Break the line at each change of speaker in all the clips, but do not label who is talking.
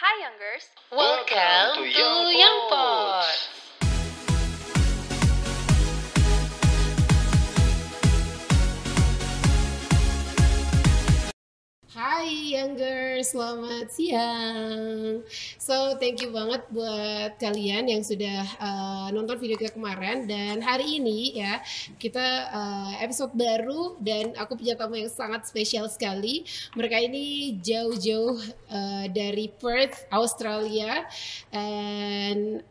Hi Youngers,
Welcome to Young Pots.
Hai Youngers, selamat siang. So thank you banget buat kalian yang sudah uh, nonton video kita kemarin dan hari ini ya kita uh, episode baru dan aku punya tamu yang sangat spesial sekali. Mereka ini jauh-jauh uh, dari Perth, Australia and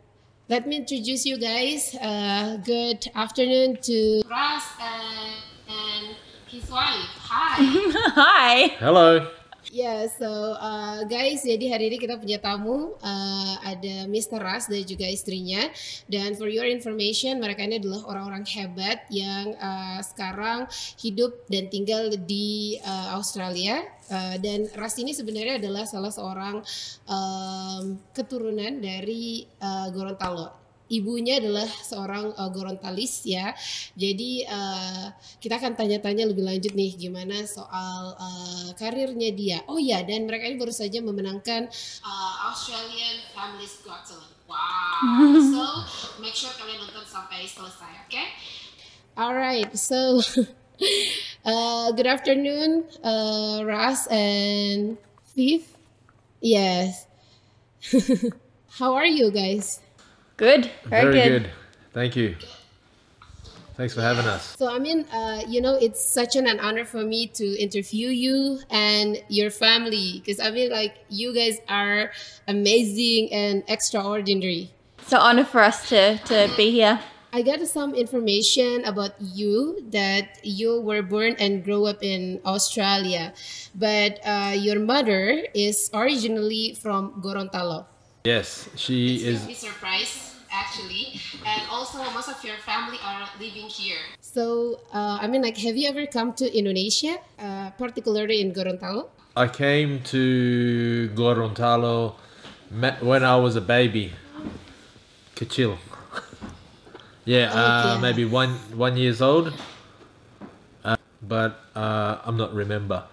let me introduce you guys. Uh, good afternoon to Ras and, and his wife. Hi.
Hi.
Hello.
Ya, yeah, so uh, guys, jadi hari ini kita punya tamu, uh, ada Mr. Ras dan juga istrinya. Dan for your information, mereka ini adalah orang-orang hebat yang uh, sekarang hidup dan tinggal di uh, Australia. Uh, dan Ras ini sebenarnya adalah salah seorang um, keturunan dari uh, Gorontalo ibunya adalah seorang uh, Gorontalis ya. Jadi uh, kita akan tanya-tanya lebih lanjut nih gimana soal uh, karirnya dia. Oh ya, dan mereka ini baru saja memenangkan uh, Australian Families Got Talent. Wow. so make sure kalian nonton sampai selesai, oke? Okay? Alright, so uh, good afternoon, uh, Ras and Viv. Yes. How are you guys?
Good. Very,
Very
good.
good. Thank you. Thanks for having us.
So, I mean, uh, you know, it's such an, an honor for me to interview you and your family because I mean, like, you guys are amazing and extraordinary.
It's an honor for us to, to be here.
I got some information about you that you were born and grew up in Australia, but uh, your mother is originally from Gorontalo.
Yes, she
It's
is.
gonna be surprised actually, and also most of your family are living here. So, uh, I mean, like, have you ever come to Indonesia, uh, particularly in Gorontalo?
I came to Gorontalo when I was a baby. Kecil. yeah, uh,
Okay.
maybe one one years old. Uh, but uh, I'm not remember.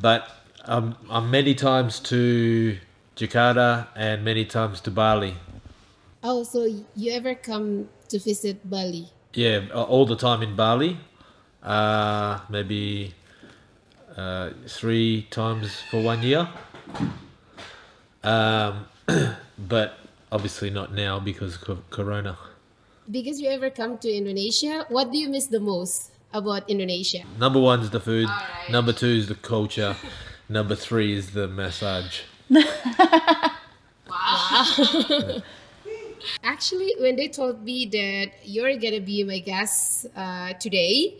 But um, I'm many times to Jakarta and many times to Bali.
Oh, so you ever come to visit Bali?
Yeah, all the time in Bali. Uh, maybe uh, three times for one year. Um, but obviously not now because of Corona.
Because you ever come to Indonesia, what do you miss the most about Indonesia?
Number one is the food.
Alright.
Number two is the culture. Number three is the massage.
Actually, when they told me that you're gonna be my guest uh, today,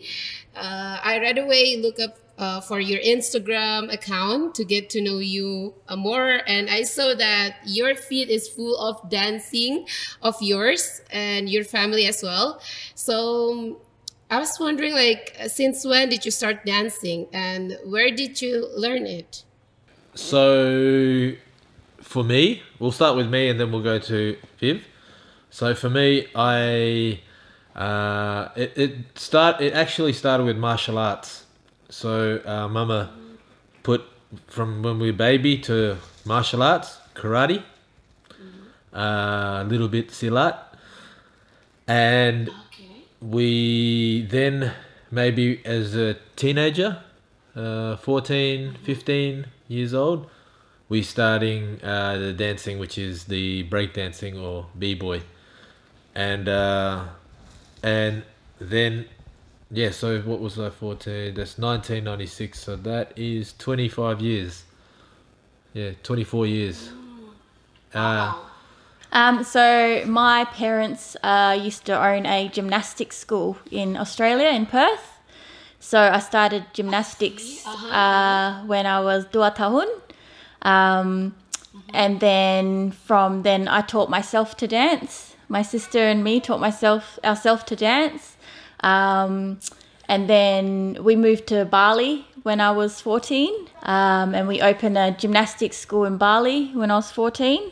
uh, I right away look up uh, for your Instagram account to get to know you uh, more, and I saw that your feed is full of dancing of yours and your family as well. So I was wondering, like, since when did you start dancing, and where did you learn it?
So, for me, we'll start with me and then we'll go to Viv. So for me, I uh, it it start it actually started with martial arts. So uh, Mama put from when we were baby to martial arts, karate, uh, a little bit silat, and
Okay.
we then maybe as a teenager uh, 14 15 years old we starting uh, the dancing which is the break dancing or b-boy. And uh, and then yeah so what was i 14 that's 1996 so that is 25 years. Yeah 24 years. Uh,
Um, so my parents uh, used to own a gymnastics school in Australia in Perth. So I started gymnastics uh, when I was dua tahun. Um, and then from then I taught myself to dance. My sister and me taught myself ourselves to dance. Um, and then we moved to Bali when I was 14. Um, and we opened a gymnastics school in Bali when I was 14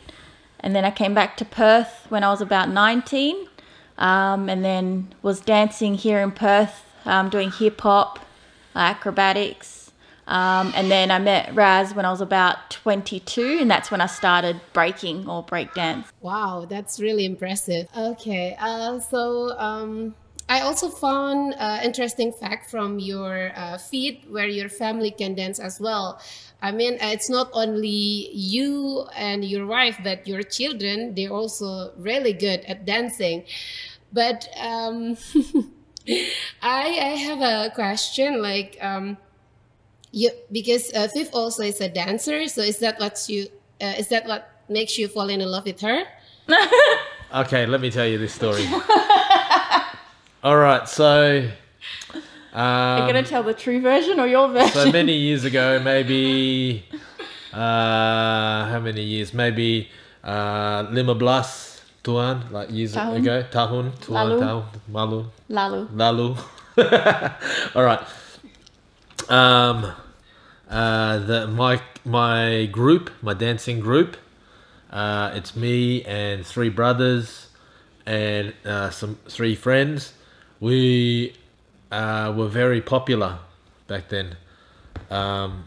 and then I came back to Perth when I was about 19, um, and then was dancing here in Perth, um, doing hip hop, acrobatics, Um, and then I met Raz when I was about 22, and that's when I started breaking or breakdance.
Wow, that's really impressive. Okay, uh, so um, I also found uh, interesting fact from your uh, feed where your family can dance as well. I mean, uh, it's not only you and your wife, but your children. They're also really good at dancing. But um, I I have a question like. Um, you because uh, Viv also is a dancer. So is that what you uh, is that what makes you fall in love with her?
Okay, let me tell you this story. All right, so.
Are you
Um,
going to tell the true version or your version?
so many years ago, maybe. Uh, how many years? Maybe uh, lima belas tuan, like years
Tahun.
ago. Tahun, tuan,
Lalu.
tahun, malu.
Lalu.
Lalu. All right. Um, uh, the my my group, my dancing group. Uh, it's me and three brothers and uh, some three friends. We uh, were very popular back then, um,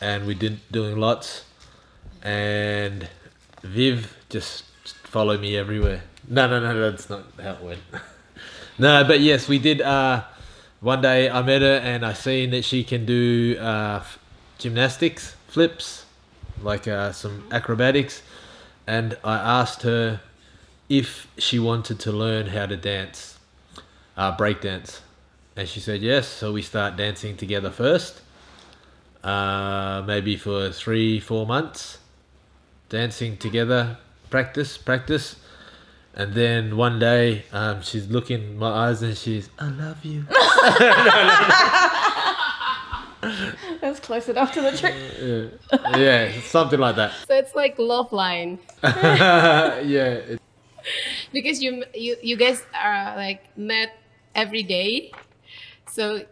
and we did doing lots. And Viv just followed me everywhere. No, no, no, that's not how it went. no, but yes, we did. Uh, one day I met her and I seen that she can do uh, f- gymnastics, flips, like uh, some acrobatics, and I asked her if she wanted to learn how to dance, uh, break dance, and she said yes. So we start dancing together first, uh, maybe for three, four months, dancing together, practice, practice. And then one day, um, she's looking in my eyes and she's, I love you.
That's close enough to the truth.
yeah, yeah, something like that.
So it's like love line
yeah,
because you you you guys are like met every day, so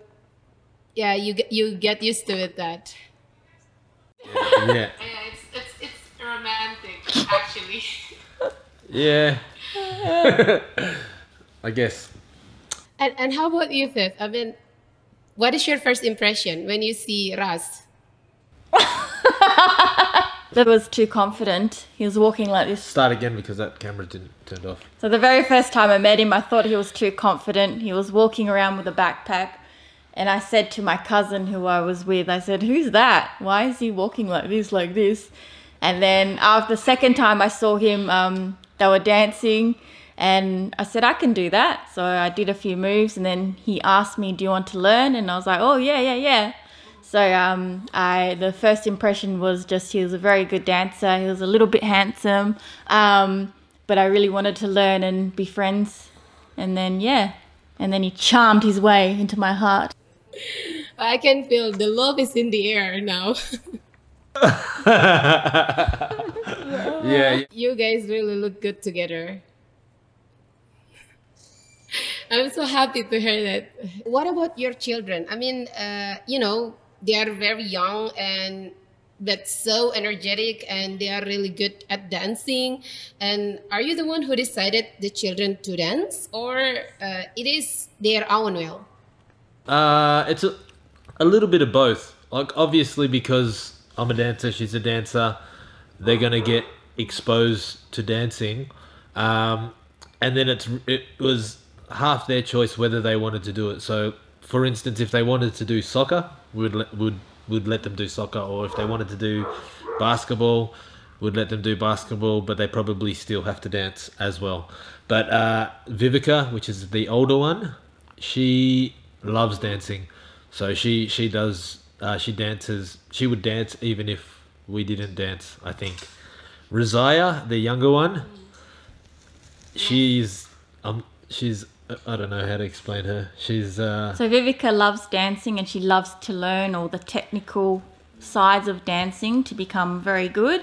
yeah, you get you get used to it. That
yeah,
yeah, it's it's it's romantic actually.
yeah. I guess.
And and how about you, Viv? I mean, what is your first impression when you see Raz?
That was too confident. He was walking like this.
Start again because that camera didn't turned off.
So the very first time I met him, I thought he was too confident. He was walking around with a backpack. And I said to my cousin who I was with, I said, Who's that? Why is he walking like this, like this? And then after the second time I saw him, um, they were dancing. And I said, I can do that. So I did a few moves. And then he asked me, Do you want to learn? And I was like, Oh, yeah, yeah, yeah. So um, I the first impression was just he was a very good dancer. He was a little bit handsome, um, but I really wanted to learn and be friends. And then yeah, and then he charmed his way into my heart.
I can feel the love is in the air now.
Yeah,
you guys really look good together. I'm so happy to hear that. What about your children? I mean, uh, you know, they are very young and but so energetic and they are really good at dancing. And are you the one who decided the children to dance or uh, it is their own will?
Uh, it's a, a little bit of both. Like, obviously, because I'm a dancer, she's a dancer, they're gonna get exposed to dancing, um, and then it's it was half their choice whether they wanted to do it. So, for instance, if they wanted to do soccer, let, would would let them do soccer, or if they wanted to do basketball, would let them do basketball, but they probably still have to dance as well. But uh, Vivica, which is the older one, she loves dancing, so she she does uh, she dances. She would dance even if we didn't dance. I think. Rizaya, the younger one, she's um she's I don't know how to explain her. She's uh
So Vivica loves dancing and she loves to learn all the technical sides of dancing to become very good.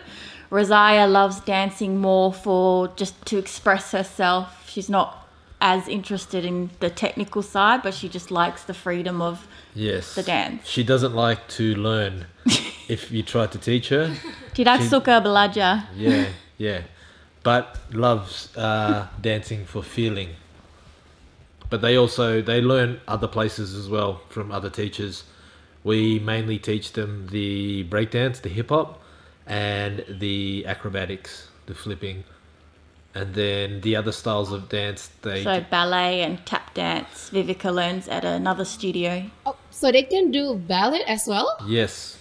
Rosia loves dancing more for just to express herself. She's not as interested in the technical side, but she just likes the freedom of
yes
the dance.
She doesn't like to learn. if you try to teach her,
Tidak suka belajar.
yeah, yeah, but loves uh, dancing for feeling. But they also they learn other places as well from other teachers. We mainly teach them the breakdance, the hip hop, and the acrobatics, the flipping. And then the other styles of dance, they
So ballet and tap dance, Vivica learns at another studio.
Oh, so they can do ballet as well?
yes,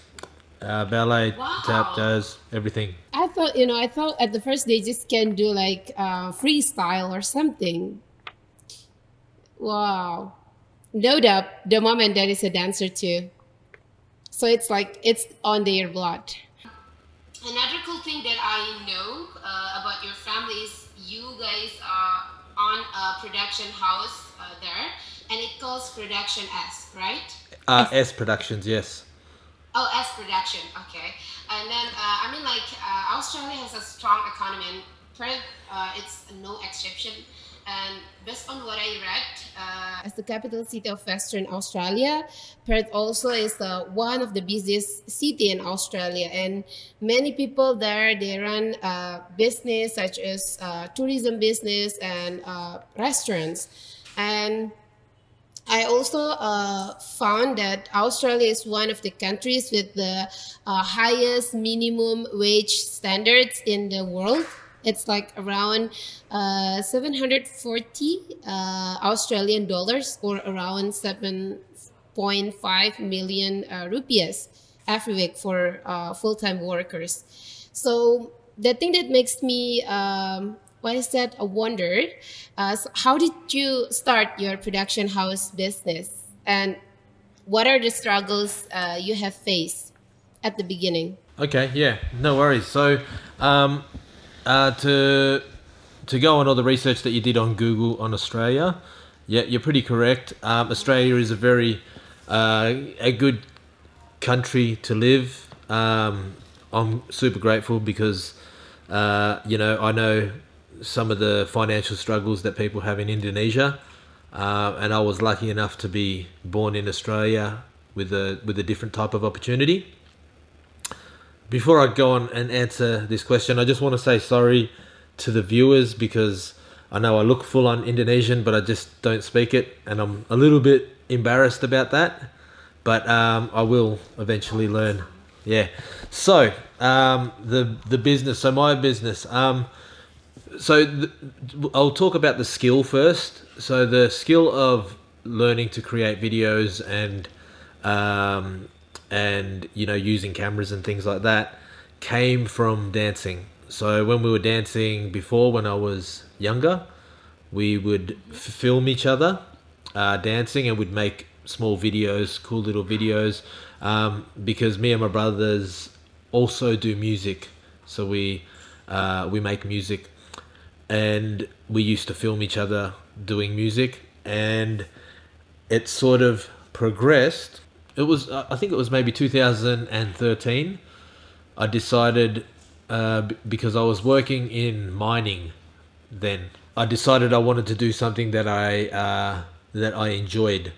uh, ballet,
Wow.
tap, jazz, everything.
I thought, you know, I thought at the first they just can do like uh, freestyle or something. Wow. No doubt the mom and dad is a dancer too. So it's like it's on their blood. Another cool thing that I know uh, about your family is you guys are on a production house uh, there and it calls Production S, right?
Uh, S Productions, yes.
Oh, S production. Okay. And then, uh, I mean, like, uh, Australia has a strong economy, and Perth, uh, it's no exception. And based on what I read, uh, as the capital city of Western Australia, Perth also is the one of the busiest city in Australia, and many people there they run uh, business such as uh, tourism business and uh, restaurants, and I also uh, found that Australia is one of the countries with the uh, highest minimum wage standards in the world. It's like around uh, 740 uh, Australian dollars or around 7.5 million uh, rupees every week for uh, full time workers. So the thing that makes me um, what is that a wonder uh, so how did you start your production house business and what are the struggles uh, you have faced at the beginning
Okay, yeah, no worries. So, um, uh, to to go on all the research that you did on Google on Australia, yeah, you're pretty correct. Um, Australia is a very uh, a good country to live. Um, I'm super grateful because uh, you know I know some of the financial struggles that people have in Indonesia, uh, and I was lucky enough to be born in Australia with a with a different type of opportunity before I go on and answer this question, I just want to say sorry to the viewers because I know I look full on Indonesian, but I just don't speak it, and I'm a little bit embarrassed about that. But um, I will eventually learn. Yeah. So um, the the business. So my business. Um, so I'll talk about the skill first. So the skill of learning to create videos and um, and you know using cameras and things like that came from dancing. So when we were dancing before, when I was younger, we would f- film each other uh, dancing and we'd make small videos, cool little videos, um, because me and my brothers also do music. So we uh, we make music, and we used to film each other doing music, and it sort of progressed. It was uh, I think it was maybe 2013. I decided uh, because I was working in mining then. I decided I wanted to do something that I uh, that I enjoyed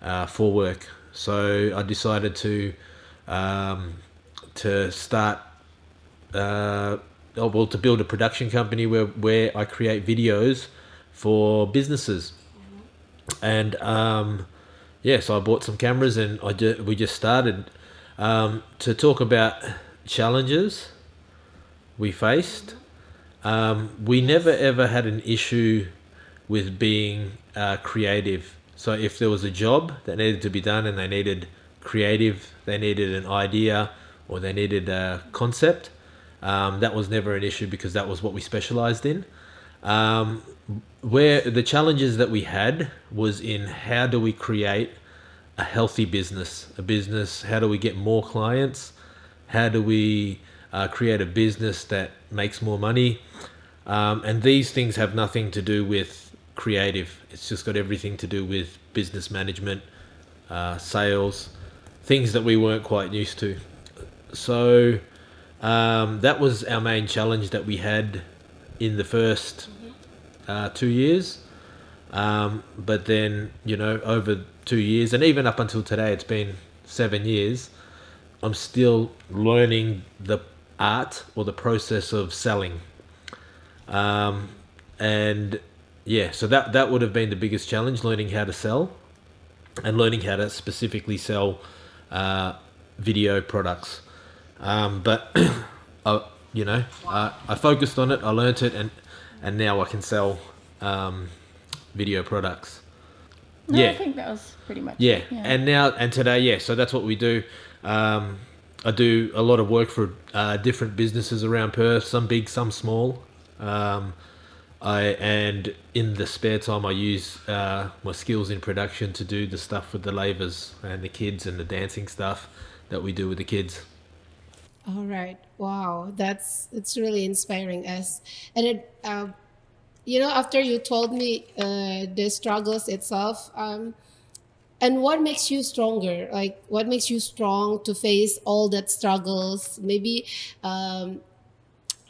uh, for work. So I decided to um, to start uh, oh, well to build a production company where where I create videos for businesses, and um, yeah, so I bought some cameras and I ju- we just started um, to talk about challenges we faced. Um, we never ever had an issue with being uh, creative. So if there was a job that needed to be done and they needed creative, they needed an idea or they needed a concept, um, that was never an issue because that was what we specialized in. Um, where the challenges that we had was in how do we create a healthy business, a business, how do we get more clients, how do we uh, create a business that makes more money, um, and these things have nothing to do with creative. It's just got everything to do with business management, uh, sales, things that we weren't quite used to. So um, that was our main challenge that we had in the first uh, two years. Um, but then, you know, over two years, and even up until today, it's been seven years, I'm still learning the art or the process of selling. Um, and yeah, so that, that would have been the biggest challenge learning how to sell and learning how to specifically sell uh, video products. Um, but I, you know, uh, I focused on it. I learnt it, and and now I can sell um, video products.
No,
yeah.
I think that was pretty much
Yeah.
it,
and now and today, yeah. So that's what we do. Um, I do a lot of work for uh, different businesses around Perth, some big, some small. Um, I and in the spare time, I use uh, my skills in production to do the stuff with the lavers and the kids and the dancing stuff that we do with the kids.
All right. Wow, that's it's really inspiring us. And it, uh, you know, after you told me uh, the struggles itself, um, and what makes you stronger? Like, what makes you strong to face all that struggles? Maybe um,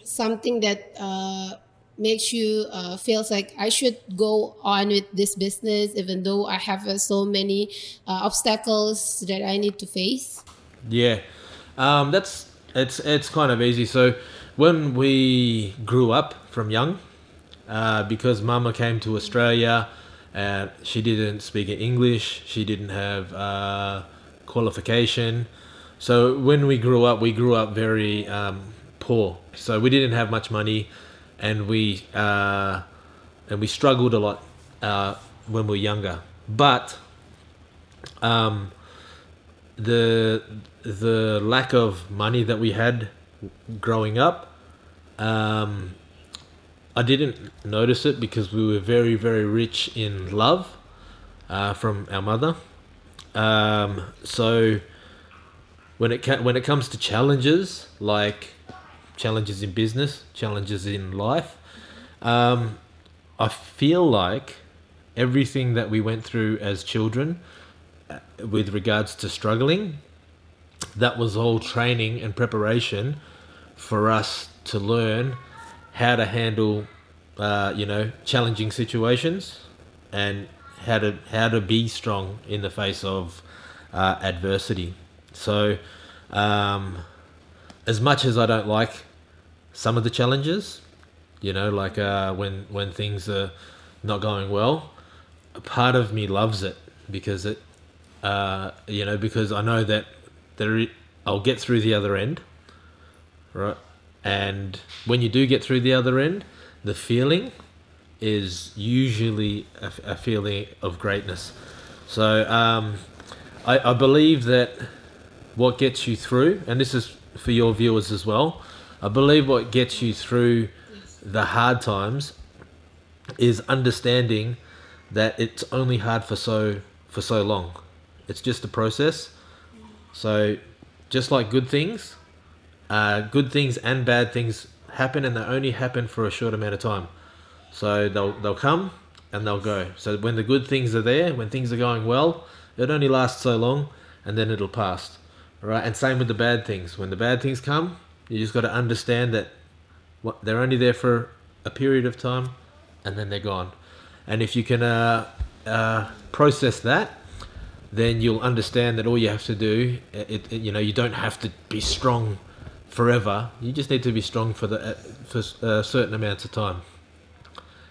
something that uh, makes you uh, feels like I should go on with this business, even though I have uh, so many uh, obstacles that I need to face.
Yeah, um, that's it's it's kind of easy. So when we grew up from young, uh, because Mama came to Australia, and she didn't speak English, she didn't have uh, qualification. So when we grew up, we grew up very um, poor. So we didn't have much money, and we uh, and we struggled a lot uh, when we were younger. But um, the the lack of money that we had growing up, um, I didn't notice it because we were very very rich in love uh, from our mother. Um, so when it ca- when it comes to challenges like challenges in business, challenges in life, um, I feel like everything that we went through as children with regards to struggling, that was all training and preparation for us to learn how to handle, uh, you know, challenging situations and how to how to be strong in the face of uh, adversity. So, um, as much as I don't like some of the challenges, you know, like uh, when when things are not going well, a part of me loves it because it, uh, you know, because I know that there I'll get through the other end, right? And when you do get through the other end, the feeling is usually a, a feeling of greatness. So um, I, I believe that what gets you through, and this is for your viewers as well, I believe what gets you through the hard times is understanding that it's only hard for so for so long. It's just a process. So just like good things, uh, good things and bad things happen, and they only happen for a short amount of time. So they'll they'll come and they'll go. So when the good things are there, when things are going well, it only lasts so long, and then it'll pass. Right, and same with the bad things. When the bad things come, you just got to understand that what they're only there for a period of time, and then they're gone. And if you can uh, uh, process that, then you'll understand that all you have to do, it, it, you know, you don't have to be strong forever. You just need to be strong for the uh, for certain amounts of time.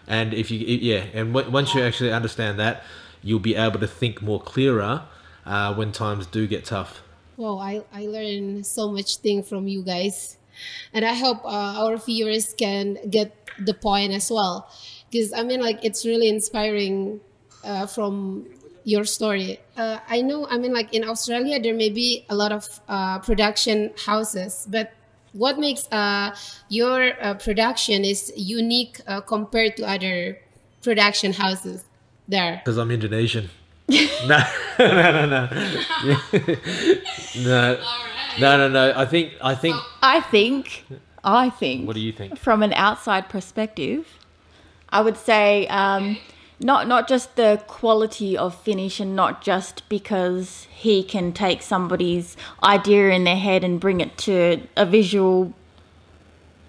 And if you, yeah, and w- once you actually understand that, you'll be able to think more clearer uh, when times do get tough.
Wow, I, I learned so much thing from you guys. And I hope uh, our viewers can get the point as well. Because I mean, like, it's really inspiring uh, from your story. Uh, I know, I mean, like, in Australia, there may be a lot of uh, production houses, but what makes uh, your uh, production is unique uh, compared to other production houses there?
Because I'm Indonesian. no, no, no, no. no, no, no, no. I think, I think.
I think, I think,
What do you think?
from an outside perspective, I would say um, not not just the quality of finish, and not just because he can take somebody's idea in their head and bring it to a visual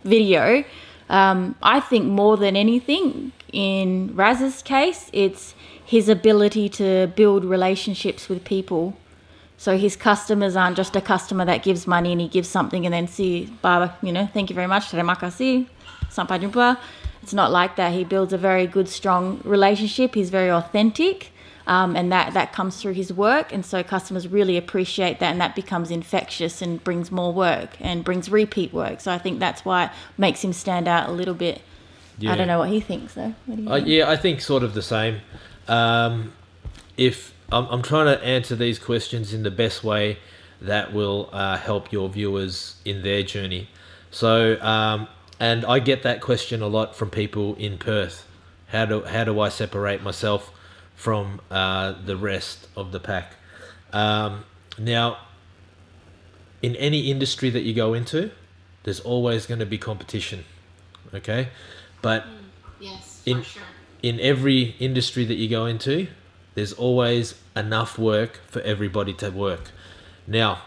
video. Um, I think more than anything, in Raz's case, it's his ability to build relationships with people. So his customers aren't just a customer that gives money and he gives something and then see, bye, you know, thank you very much, terima kasih, sampai jumpa. It's not like that. He builds a very good, strong relationship. He's very authentic. Um, and that, that comes through his work. And so customers really appreciate that, and that becomes infectious and brings more work and brings repeat work. So I think that's why it makes him stand out a little bit.
Yeah.
I don't know what he thinks though. What do you
Uh,
think?
yeah, I think sort of the same. Um, if I'm, I'm trying to answer these questions in the best way that will uh, help your viewers in their journey. So, um, and I get that question a lot from people in Perth. How do how do I separate myself from uh, the rest of the pack? Um, now, in any industry that you go into, there's always going to be competition. Okay, but
Yes,
In- in every industry that you go into, there's always enough work for everybody to work. Now,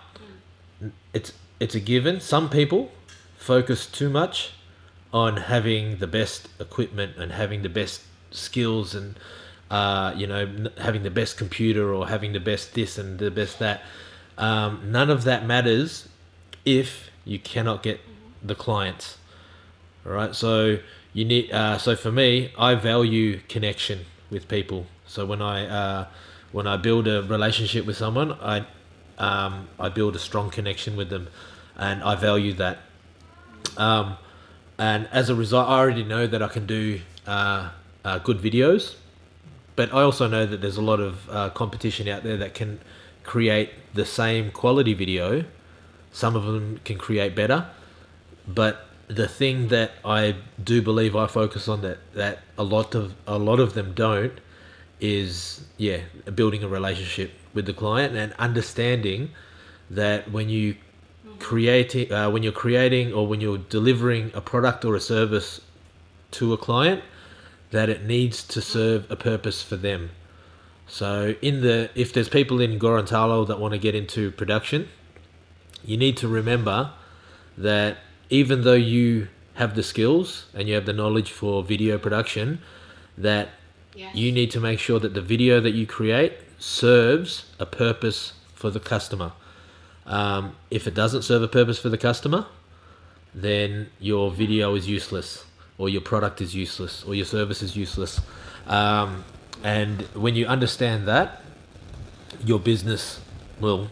it's it's a given. Some people focus too much on having the best equipment and having the best skills and uh, you know having the best computer or having the best this and the best that. Um, none of that matters if you cannot get the clients. All right, so you need. Uh, so for me, I value connection with people. So when I uh, when I build a relationship with someone, I um, I build a strong connection with them, and I value that. Um, and as a result, I already know that I can do uh, uh, good videos, but I also know that there's a lot of uh, competition out there that can create the same quality video. Some of them can create better, but the thing that I do believe I focus on that that a lot of a lot of them don't is yeah building a relationship with the client and understanding that when you creating uh, when you're creating or when you're delivering a product or a service to a client that it needs to serve a purpose for them so in the if there's people in Gorontalo that want to get into production you need to remember that even though you have the skills and you have the knowledge for video production that you need to make sure that the video that you create serves a purpose for the customer. Um, if it doesn't serve a purpose for the customer, then your video is useless, or your product is useless, or your service is useless. Um, and when you understand that, your business will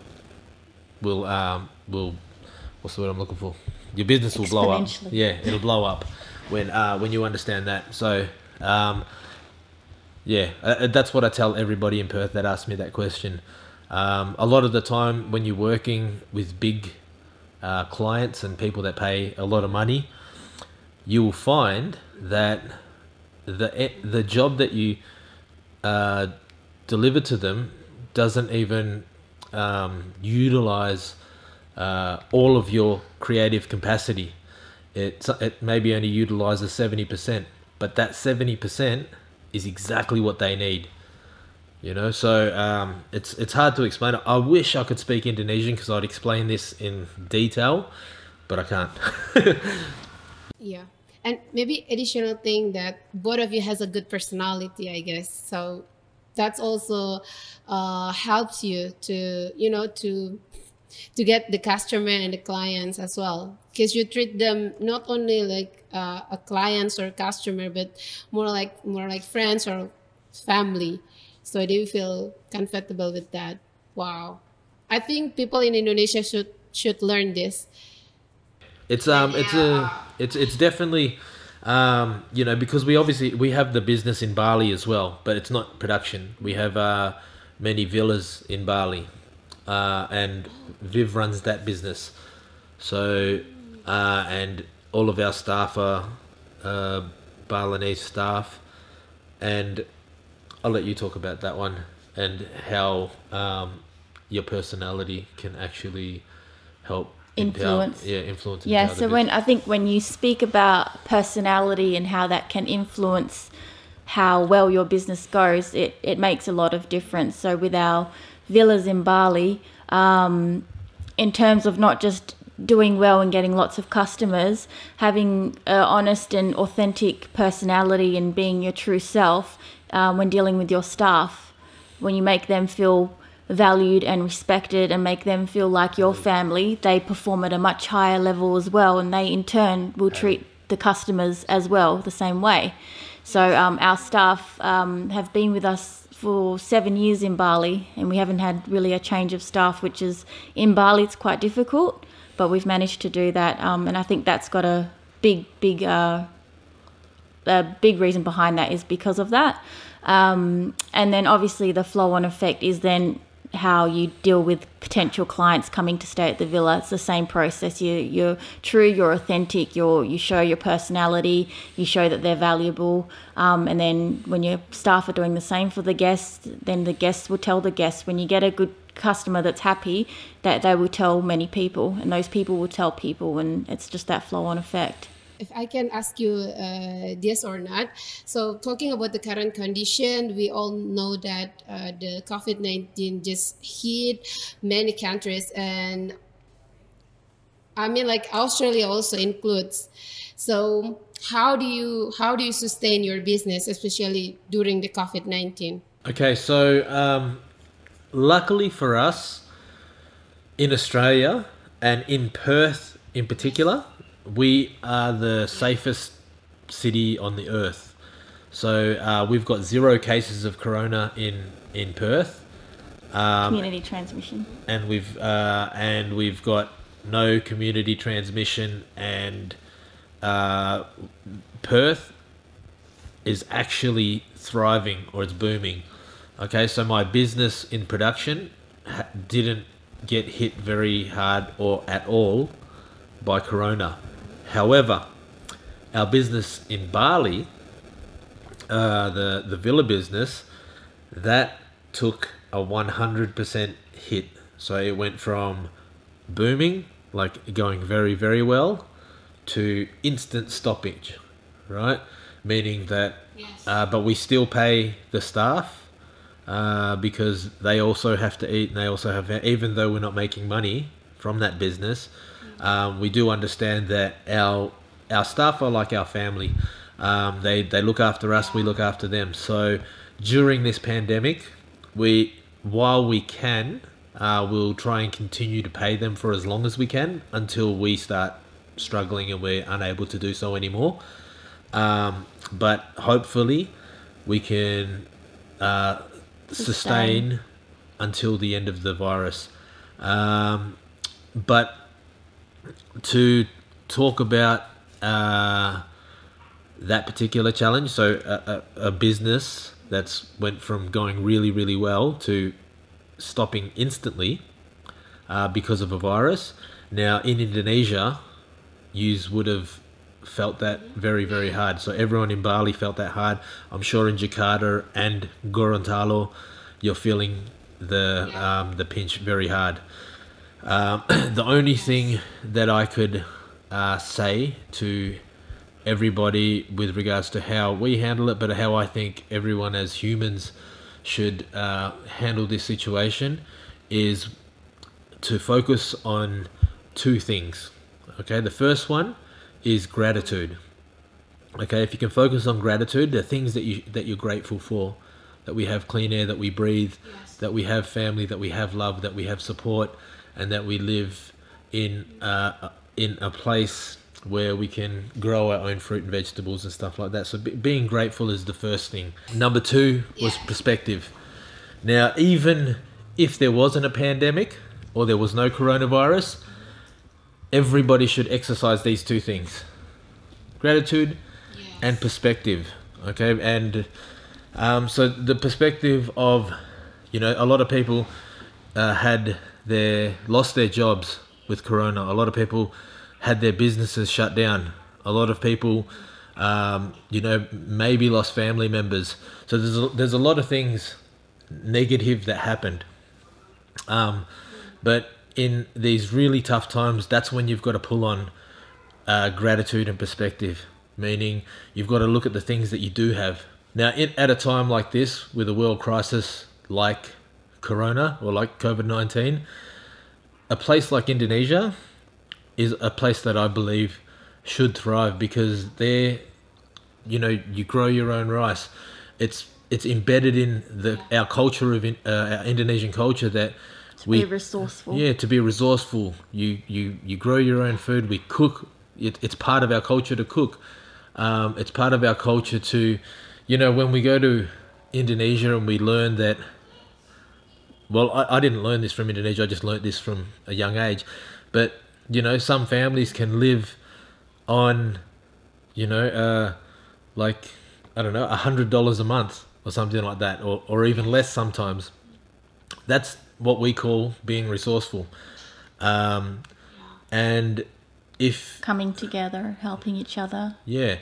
will um, will what's the word I'm looking for? Your business will blow up. Yeah, it'll blow up when uh, when you understand that. So. Um, yeah, uh, that's what I tell everybody in Perth that asks me that question. Um, a lot of the time, when you're working with big uh, clients and people that pay a lot of money, you will find that the the job that you uh, deliver to them doesn't even um, utilize uh, all of your creative capacity. It it maybe only utilizes seventy percent, but that seventy percent is exactly what they need. You know, so um, it's it's hard to explain. I wish I could speak Indonesian because I'd explain this in detail, but I can't.
Yeah. And maybe additional thing that both of you has a good personality, I guess. So that's also uh, helps you to you know to to get the customer and the clients as well because you treat them not only like uh, a clients or customer but more like more like friends or family so they feel comfortable with that wow i think people in indonesia should should learn this
It's um it's a it's it's definitely um you know because we obviously we have the business in Bali as well, but it's not production. We have uh many villas in Bali. Uh and Viv runs that business. So uh and all of our staff are uh Balinese staff and I'll let you talk about that one and how um your personality can actually help empower-
Influence.
yeah, influence.
Yeah, so when I think when you speak about personality and how that can influence how well your business goes, it, it makes a lot of difference. So with our villas in Bali, um, in terms of not just doing well and getting lots of customers, having an honest and authentic personality and being your true self um, when dealing with your staff, when you make them feel valued and respected and make them feel like your family, they perform at a much higher level as well, and they in turn will treat the customers as well the same way. So um, our staff um, have been with us for seven years in Bali, and we haven't had really a change of staff, which is in Bali it's quite difficult, but we've managed to do that, um, and I think that's got a big, big, uh, a big reason behind that is because of that, um, and then obviously the flow-on effect is then how you deal with potential clients coming to stay at the villa. It's the same process. You you're true, you're authentic, you're you show your personality, you show that they're valuable, um, and then when your staff are doing the same for the guests, then the guests will tell the guests. When you get a good customer that's happy, that they will tell many people, and those people will tell people, and it's just that flow on effect
if I can ask you uh, this or not. So, talking about the current condition, we all know that uh, the COVID 19 just hit many countries, and I mean, like Australia also includes. So, how do you how do you sustain your business, especially during the COVID nineteen?
Okay, so um, luckily for us in Australia and in Perth in particular, we are the safest city on the earth. So uh, we've got zero cases of corona in in Perth.
Um, community transmission.
And we've uh, and we've got no community transmission, and uh, Perth is actually thriving or it's booming. Okay, so my business in production ha- didn't get hit very hard or at all by corona. However, our business in Bali, uh, the the villa business, that took a one hundred percent hit. So it went from booming, like going very very well, to instant stoppage, right? Meaning that, yes. uh, but we still pay the staff uh, because they also have to eat and they also have, even though we're not making money from that business, um, we do understand that our our staff are like our family. Um, they they look after us, we look after them. So during this pandemic, we while we can, uh, we'll try and continue to pay them for as long as we can until we start struggling and we're unable to do so anymore. Um, but hopefully, we can uh, sustain. until the end of the virus. Um, but to talk about uh, that particular challenge. So a, a, a, business that's went from going really really well to stopping instantly uh, because of a virus. Now in Indonesia, you would have felt that very very hard. So everyone in Bali felt that hard. I'm sure in Jakarta and Gorontalo, you're feeling the um, the pinch very hard. Um, the only thing that I could uh, say to everybody with regards to how we handle it, but how I think everyone as humans should uh, handle this situation is to focus on two things. Okay, the first one is gratitude. Okay, if you can focus on gratitude, the things that you that you're grateful for, that we have clean air, that we breathe, yes. that we have family, that we have love, that we have support, and that we live in uh, in a place where we can grow our own fruit and vegetables and stuff like that. So be, being grateful is the first thing. Number two was yeah. perspective. Now, even if there wasn't a pandemic or there was no coronavirus, everybody should exercise these two things: gratitude yes. and perspective. Okay, and um, so the perspective of, you know, a lot of people uh, had they lost their jobs with Corona. A lot of people had their businesses shut down. A lot of people, um, you know, maybe lost family members. So there's a, there's a lot of things negative that happened. Um, but in these really tough times, that's when you've got to pull on uh, gratitude and perspective. Meaning, you've got to look at the things that you do have. Now, in, at a time like this, with a world crisis like corona or like COVID 19, a place like Indonesia is a place that I believe should thrive because there, you know, you grow your own rice. It's it's embedded in the our culture of in, uh, our Indonesian culture that
to we be resourceful.
Yeah, to be resourceful. You you you grow your own food. We cook. It, it's part of our culture to cook. Um, it's part of our culture to, you know, when we go to Indonesia and we learn that. Well, I, I didn't learn this from Indonesia. I just learned this from a young age. But you know, some families can live on, you know, uh, like I don't know, a hundred dollars a month or something like that, or or even less sometimes. That's what we call being resourceful. Um, and if
Coming together, helping each other.
yeah.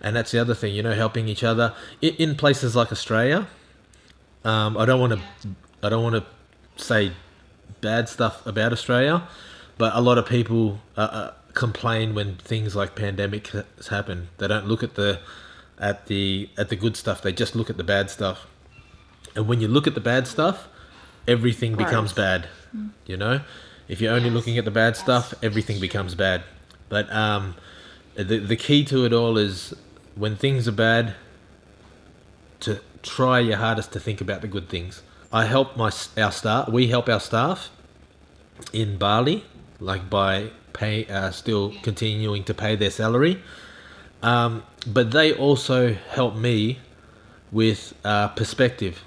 And that's the other thing, you know, helping each other in, in places like Australia. Um, I don't want to, I don't want to say bad stuff about Australia, but a lot of people uh, uh, complain when things like pandemic has happened. They don't look at the, at the at the good stuff. They just look at the bad stuff. And when you look at the bad stuff, everything becomes bad. You know, if you're only looking at the bad stuff, everything becomes bad. But um, the the key to it all is when things are bad, to try your hardest to think about the good things. I help my our staff. We help our staff in Bali, like by pay, uh, still continuing to pay their salary. Um, but they also help me with uh, perspective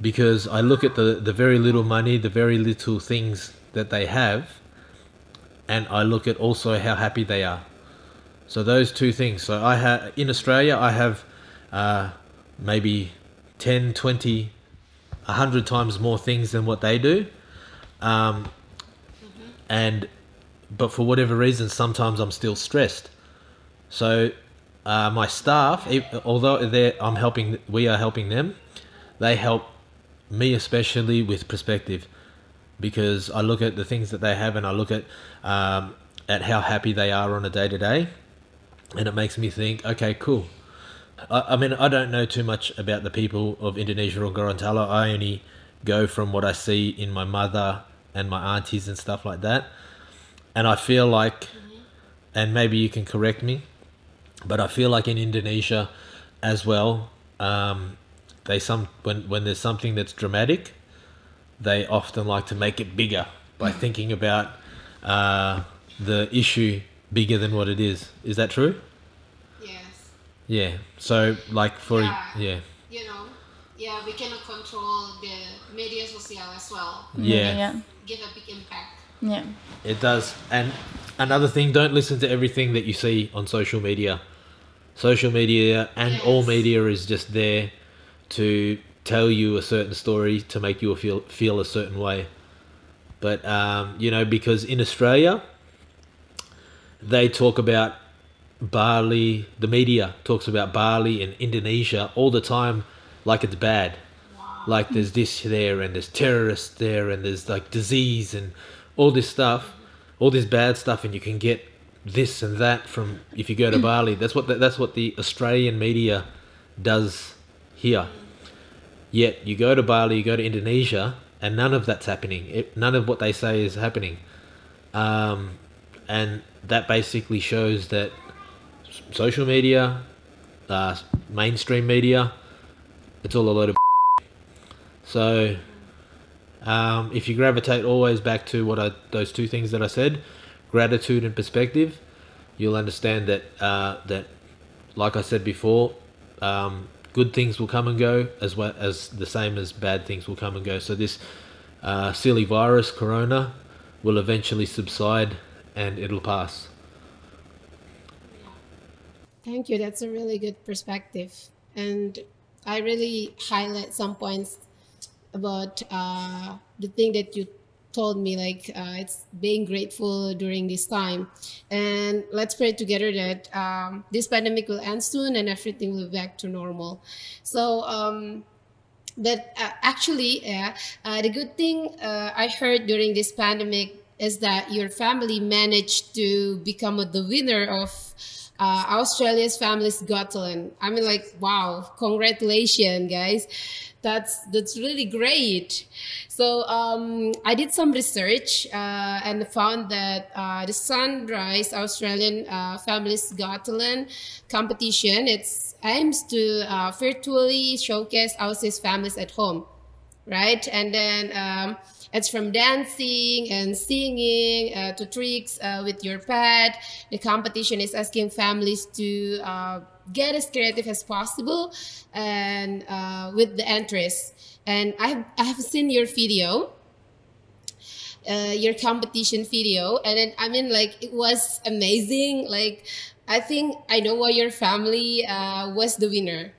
because I look at the, the very little money, the very little things that they have, and I look at also how happy they are. So those two things. So I have in Australia, I have uh, maybe 10, 20, 100 times more things than what they do. Um, and but for whatever reason, sometimes I'm still stressed. So uh, my staff, although I'm helping, we are helping them. They help me especially with perspective because I look at the things that they have and I look at um, at how happy they are on a day to day, and it makes me think, okay, cool. I, I mean, I don't know too much about the people of Indonesia or Gorontalo. I only go from what I see in my mother and my aunties and stuff like that, and I feel like, and maybe you can correct me, but I feel like in Indonesia, as well, um, they some when when there's something that's dramatic, they often like to make it bigger by thinking about uh, the issue bigger than what it is. Is that true?
Yes.
Yeah. So like for
Yeah.
yeah
You know, yeah, we cannot control the media social as well.
yeah,
Yeah.
Give a big impact.
Yeah.
it does. And another thing, don't listen to everything that you see on social media. Social media and all media is just there to tell you a certain story to make you feel feel a certain way. But um, you know, because in Australia, they talk about Bali. The media talks about Bali and Indonesia all the time, like it's bad. Like there's this there, and there's terrorists there, and there's like disease and all this stuff, all this bad stuff, and you can get this and that from if you go to Bali. That's what the, that's what the Australian media does here. Yet you go to Bali, you go to Indonesia, and none of that's happening. It, none of what they say is happening, um, and that basically shows that social media, uh, mainstream media, it's all a load of. So, um, if you gravitate always back to what I those two things that I said, gratitude and perspective, you'll understand that uh, that, like I said before, um, good things will come and go as well as the same as bad things will come and go. So this uh, silly virus, corona, will eventually subside and it'll pass.
Thank you. That's a really good perspective. And I really highlight some points about uh, the thing that you told me, like uh, it's being grateful during this time. And let's pray together that um, this pandemic will end soon and everything will be back to normal. So, um, but uh, actually, yeah, uh, the good thing uh, I heard during this pandemic is that your family managed to become the winner of uh, Australia's Family's Got Talent. I mean, like, wow, congratulations, guys. That's that's really great. So um, I did some research uh, and found that uh, the Sunrise Australian uh, Families Talent competition it's aims to uh, virtually showcase Aussies families at home right? And then um, it's from dancing and singing uh, to tricks uh, with your pet. The competition is asking families to uh, get as creative as possible and uh, with the entries. And I, I have seen your video uh, your competition video and i mean like it was amazing like i think i know why your family uh, was the winner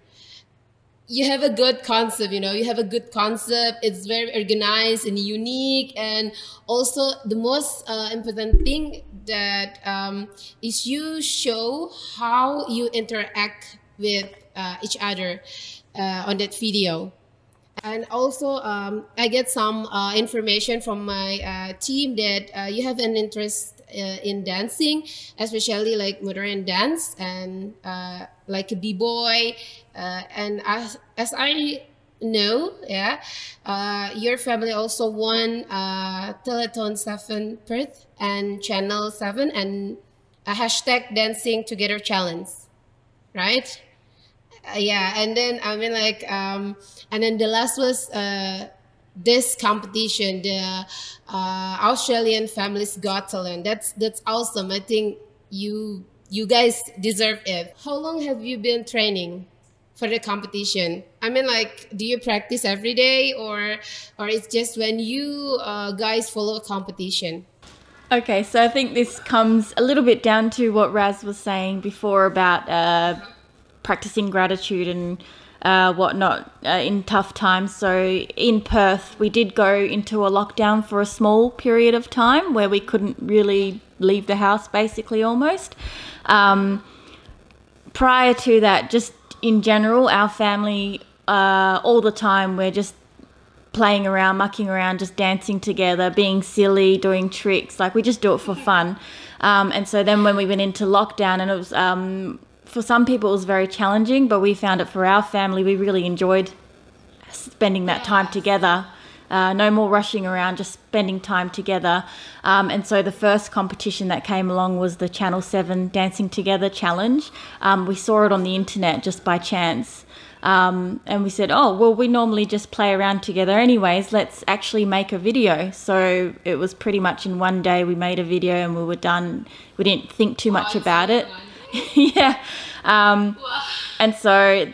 you have a good concept you know you have a good concept. It's very organized and unique. And also the most uh, important thing that um, is you show how you interact with uh, each other uh, on that video. And also, um, I get some uh, information from my uh, team that uh, you have an interest in dancing, especially like modern dance and uh, like a b-boy. Uh, and as, as I know, yeah, your family also won Telethon 7 Perth and Channel 7 and a hashtag Dancing Together Challenge, right? Uh, yeah and then i mean like um and then the last was uh this competition the uh australian families got talent. That's that's awesome. I think you you guys deserve it. How long have you been training for the competition? I mean like do you practice every day or or it's just when you uh, guys follow a competition?
Okay so i think this comes a little bit down to what raz was saying before about uh, practicing gratitude and uh, whatnot uh, in tough times. So in Perth, we did go into a lockdown for a small period of time where we couldn't really leave the house, basically almost. Um, prior to that, just in general, our family uh, all the time we're just playing around, mucking around, just dancing together, being silly, doing tricks. Like we just do it for fun. Um, and so then when we went into lockdown, and it was um, for some people it was very challenging, but we found it for our family. We really enjoyed spending that time together. Uh, no more rushing around, just spending time together. Um, and so the first competition that came along was the Channel 7 Dancing Together Challenge. Um, we saw it on the internet just by chance. Um, and we said, oh, well, we normally just play around together anyways. Let's actually make a video. So it was pretty much in one day we made a video and we were done. We didn't think too much about it. yeah. Um, and so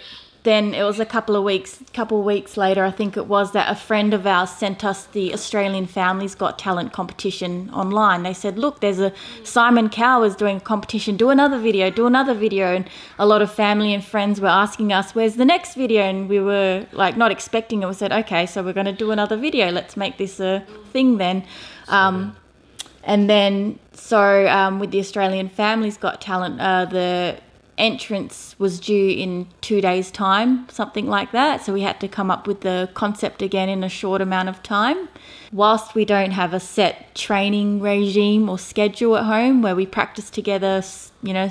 then it was a couple of weeks, couple of weeks later, I think it was that a friend of ours sent us the Australian Families Got Talent competition online. They said, "Look, there's a Simon Cowell's doing a competition. Do another video. Do another video." And a lot of family and friends were asking us, "Where's the next video?" And we were like not expecting it. We said, "Okay, so we're going to do another video. Let's make this a thing then." Um, and then, so um, with the Australian Families Got Talent, uh, the entrance was due in two days' time, something like that. So we had to come up with the concept again in a short amount of time. Whilst we don't have a set training regime or schedule at home where we practice together, you know,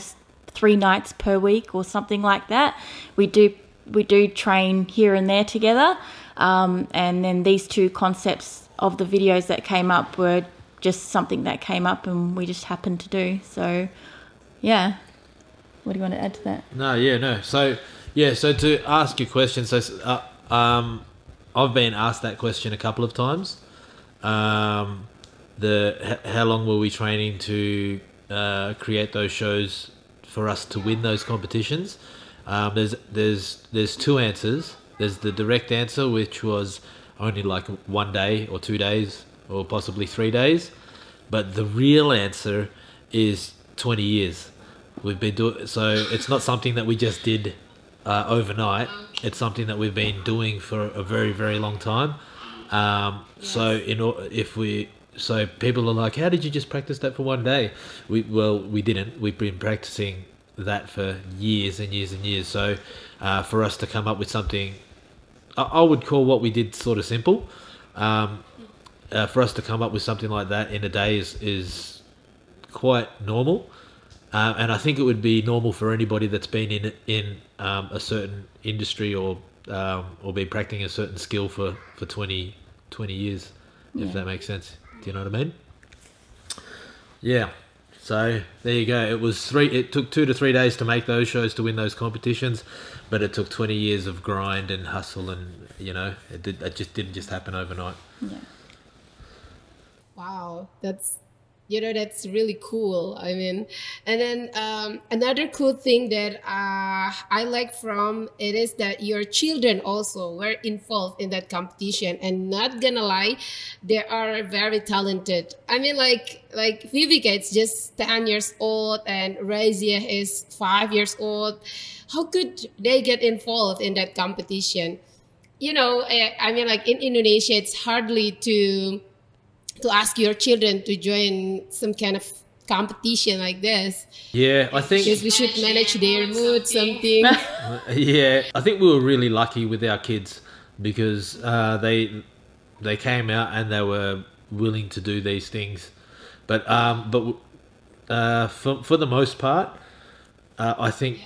three nights per week or something like that, we do we do train here and there together. Um, and then these two concepts of the videos that came up were just something that came up and we just happened to do. So, yeah. What do you want to add to that?
No, yeah, no. So, yeah, so to ask your question, so uh, um, I've been asked that question a couple of times. Um, the how long were we training to uh, create those shows for us to win those competitions? Um, there's there's there's two answers. There's the direct answer, which was only like one day or two days or possibly three days. But the real answer is 20 years. We've been doing so. It's not something that we just did uh, overnight. It's something that we've been doing for a very, very long time. Um, yes. So, in if we so people are like, how did you just practice that for one day? We well, we didn't. We've been practicing that for years and years and years. So, uh, for us to come up with something, I, I, would call what we did sort of simple. Um, uh, for us to come up with something like that in a day is, is quite normal. Uh, and I think it would be normal for anybody that's been in in um, a certain industry or um, or been practicing a certain skill for, for 20, 20 years, yeah. if that makes sense. Do you know what I mean? Yeah. So there you go. It was three. It took two to three days to make those shows to win those competitions, but it took twenty years of grind and hustle, and you know, it did. It just didn't just happen overnight.
Yeah.
Wow, that's you know that's really cool. I mean, and then um, another cool thing that uh, I like from it is that your children also were involved in that competition, and not gonna lie, they are very talented. I mean, like like Vivica, it's just ten years old, and Razia is five years old. How could they get involved in that competition? You know, I, I mean, like in Indonesia, it's hardly to to ask your children to join some kind of competition like this.
Yeah, I think.
Because we should manage their mood, something.
yeah, I think we were really lucky with our kids because uh, they they came out and they were willing to do these things. But um, but uh, for for the most part, uh, I think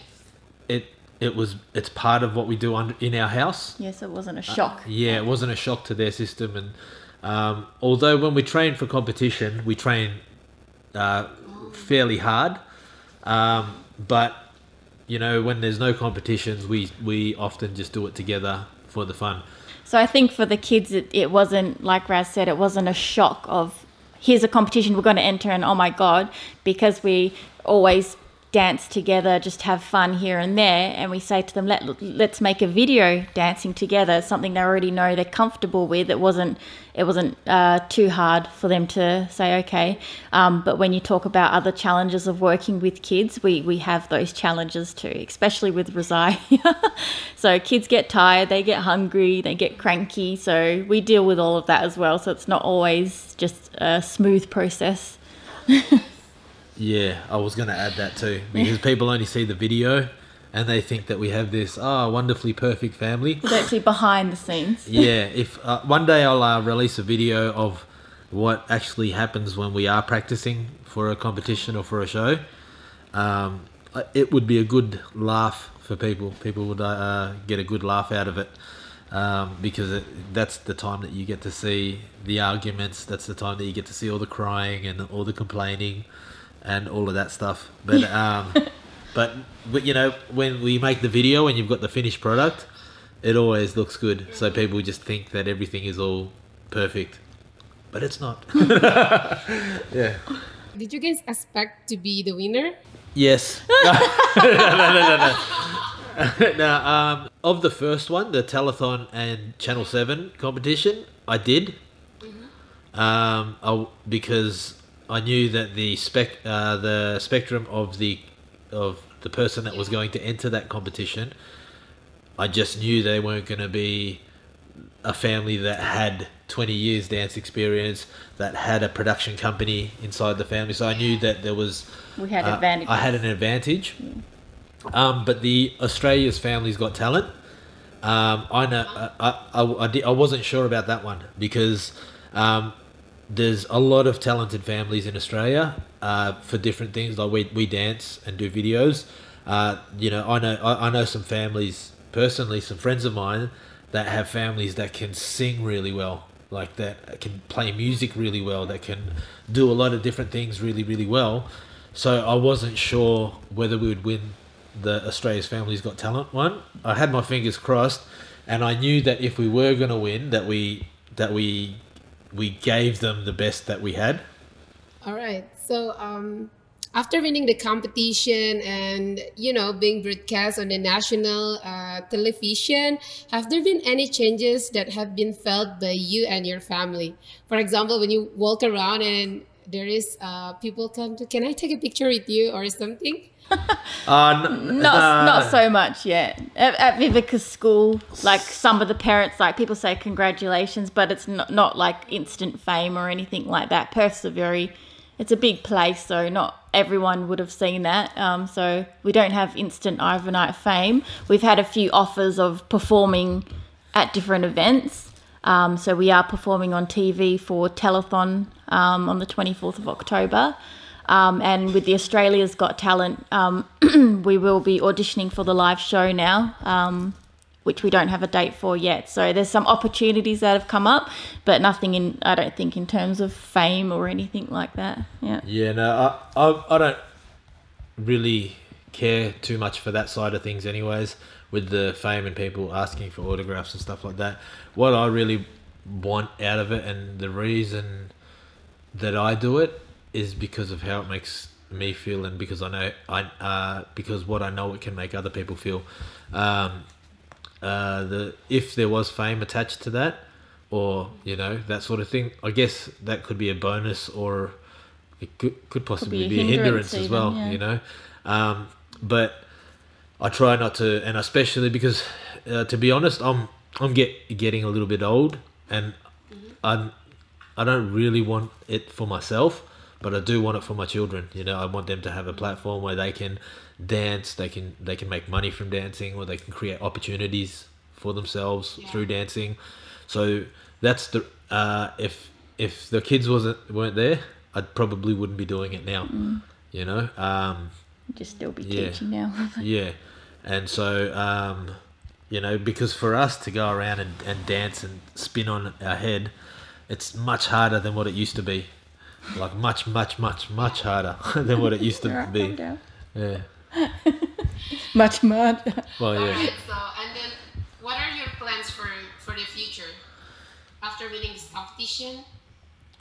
it it was it's part of what we do under, in our house.
Yes, it wasn't a shock.
Yeah, it wasn't a shock to their system, and um, although when we train for competition, we train uh, fairly hard, um, but you know when there's no competitions, we we often just do it together for the fun.
So I think for the kids, it, it wasn't like Raz said, it wasn't a shock of here's a competition we're going to enter, and oh my god, because we always dance together, just have fun here and there, and we say to them, Let let's make a video dancing together, something they already know they're comfortable with. It wasn't it wasn't uh, too hard for them to say okay. Um, but when you talk about other challenges of working with kids, we we have those challenges too, especially with Razia. so kids get tired, they get hungry, they get cranky. So we deal with all of that as well. So it's not always just a smooth process.
Yeah, I was going to add that too because people only see the video and they think that we have this oh wonderfully perfect family.
It's actually behind the scenes.
yeah, if uh, one day I'll uh, release a video of what actually happens when we are practicing for a competition or for a show, um, uh, it would be a good laugh for people. People would uh, get a good laugh out of it. Um, because it, that's the time that you get to see the arguments. That's the time that you get to see all the crying and all the complaining and all of that stuff. But um, but but you know when we make the video and you've got the finished product, it always looks good. So people just think that everything is all perfect, but it's not. yeah.
Did you guys expect to be the winner?
Yes. no, no, no, no, no. now, um, of the first one, the telethon and Channel Seven competition, I did. Um, I, because I knew that the spec uh, the spectrum of the of the person that was going to enter that competition, I just knew they weren't going to be a family that had 20 years dance experience, that had a production company inside the family. So I knew that there was
We had
uh,
advantages.
I had an advantage. Um, but the Australia's Family's Got Talent. Um, I know I, I, I, I wasn't sure about that one because um, there's a lot of talented families in Australia uh, for different things. Like we, we dance and do videos. Uh, you know, I know I, I know some families personally, some friends of mine that have families that can sing really well, like that can play music really well, that can do a lot of different things really really well. So I wasn't sure whether we would win the Australia's Families Got Talent one. I had my fingers crossed, and I knew that if we were going to win, that we that we we gave them the best that we had.
All right. So um, after winning the competition and you know being broadcast on the national uh, television, have there been any changes that have been felt by you and your family? For example, when you walk around and there is uh, people come to, can I take a picture with you or something?
Uh, n-
not
uh,
not so much yet. At, at Vivica's school, like some of the parents, like people say congratulations, but it's not not like instant fame or anything like that. Perth's a very, it's a big place, so not everyone would have seen that. Um, so we don't have instant overnight fame. We've had a few offers of performing at different events. Um, so we are performing on TV for Telethon um, on the 24th of October. Um, and with the Australia's Got Talent, um, we will be auditioning for the live show now, um, which we don't have a date for yet. So there's some opportunities that have come up, but nothing in, I don't think, in terms of fame or anything like that. Yeah.
Yeah, no, I, I, I don't really care too much for that side of things, anyways. With the fame and people asking for autographs and stuff like that, what I really want out of it, and the reason that I do it is because of how it makes me feel and because I know I uh, because what I know it can make other people feel. Um, uh, the if there was fame attached to that, or you know that sort of thing, I guess that could be a bonus or it could could possibly
a
be a hindrance,
hindrance
as well.
yeah.
You know, um, but I try not to, and especially because, uh, to be honest, I'm I'm get getting a little bit old, and I I don't really want it for myself, but I do want it for my children. You know, I want them to have a platform where they can dance, they can they can make money from dancing, or they can create opportunities for themselves through dancing. So that's the uh, if if the kids wasn't weren't there, I probably wouldn't be doing it now. You know. Um,
Just still be
Yeah.
teaching now.
yeah, and so um, you know, because for us to go around and, and dance and spin on our head, it's much harder than what it used to be. Like much, much, much, much harder than what it used to
Alright, calm
be. Yeah.
Much mud.
Well, yeah.
Alright, so and then what are your plans for for the future after winning this competition?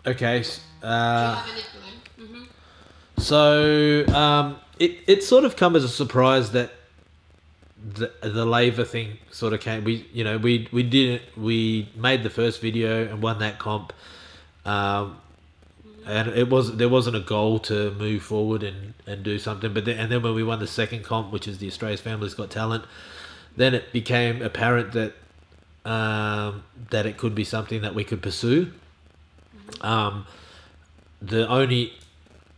Okay. s-
Do
Uh,
you have any plan? Mm-hmm.
So um, it it sort of come as a surprise that the the laver thing sort of came. We you know we we didn't we made the first video and won that comp, um, and it was there wasn't a goal to move forward and, and do something. But then, and then when we won the second comp, which is the Australia's Families Got Talent, then it became apparent that um, that it could be something that we could pursue. Um, the only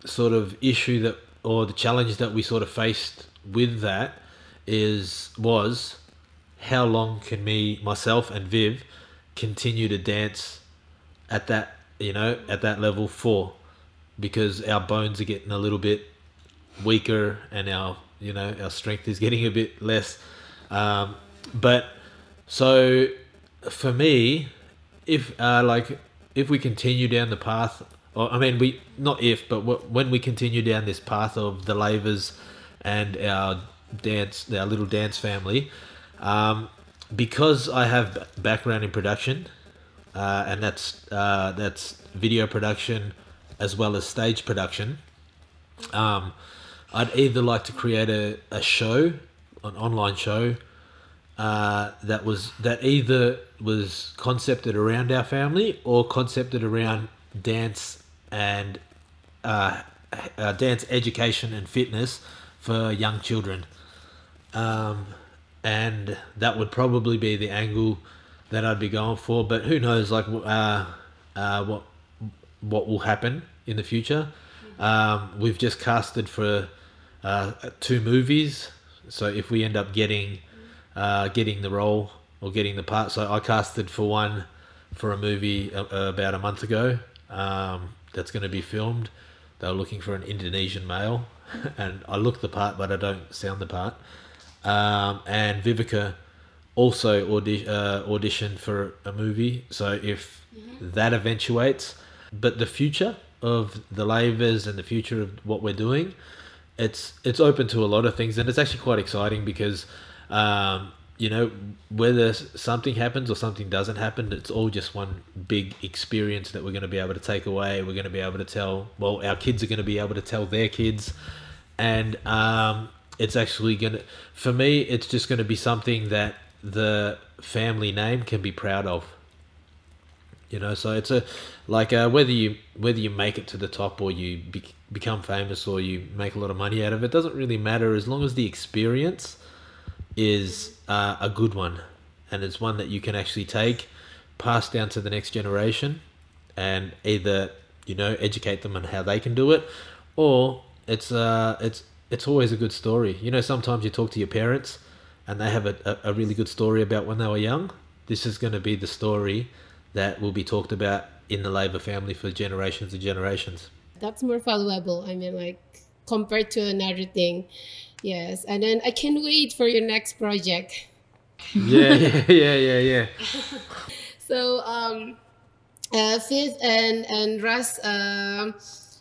sort of issue that or the challenge that we sort of faced with that is was how long can me myself and Viv continue to dance at that you know at that level four, because our bones are getting a little bit weaker and our you know our strength is getting a bit less. Um, but so for me if uh, like if we continue down the path or i mean we not if but wh- when we continue down this path of the lavers and our dance our little dance family um, because i have background in production uh, and that's uh, that's video production as well as stage production um, I'd either like to create a, a show, an online show, uh, that was that either was concepted around our family or concepted around dance and uh, uh, dance education and fitness for young children. Um, and that would probably be the angle that I'd be going for. But who knows, like uh, uh, what what will happen in the future. Um, we've just casted for uh, two movies, so if we end up getting uh, getting the role or getting the part, so I casted for one for a movie uh, about a month ago. Um, that's going to be filmed. They were looking for an Indonesian male, and I look the part, but I don't sound the part. Um, and Vivica also audi- uh, auditioned for a movie. So if that eventuates, but the future of the lavers and the future of what we're doing, it's it's open to a lot of things, and it's actually quite exciting because. Um, you know, whether something happens or something doesn't happen, it's all just one big experience that we're going to be able to take away. We're going to be able to tell, well, our kids are going to be able to tell their kids. And um, it's actually going to, for me, it's just going to be something that the family name can be proud of. You know, so it's a like uh, whether you whether you make it to the top or you be, become famous or you make a lot of money out of it doesn't really matter as long as the experience is uh, a good one and it's one that you can actually take pass down to the next generation and either you know educate them on how they can do it or it's uh it's it's always a good story you know sometimes you talk to your parents and they have a, a, really good story about when they were young this is going to be the story that will be talked about in the labor family for generations and generations
That's more valuable. I mean, like compared to another thing. Yes, and then I can't wait for your next project.
yeah yeah yeah yeah yeah
So, um, uh, Viv and and Raz, um,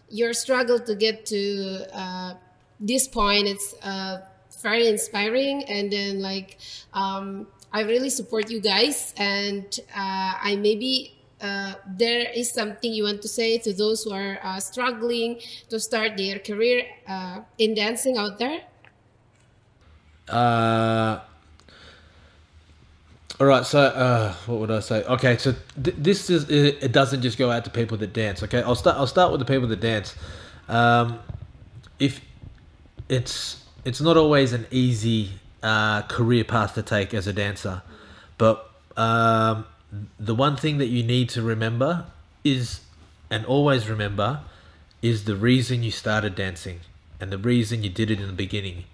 your struggle to get to uh, this point, it's uh, very inspiring. And then, like, um, I really support you guys, and uh, I maybe uh, there is something you want to say to those who are uh, struggling to start their career uh, in dancing out there?
Uh, all right. So, uh, what would I say? Okay. So th- this is it, it doesn't just go out to people that dance. Okay. I'll start. I'll start with the people that dance. Um, if it's it's not always an easy uh, career path to take as a dancer, but um, the one thing that you need to remember is, and always remember, is the reason you started dancing and the reason you did it in the beginning,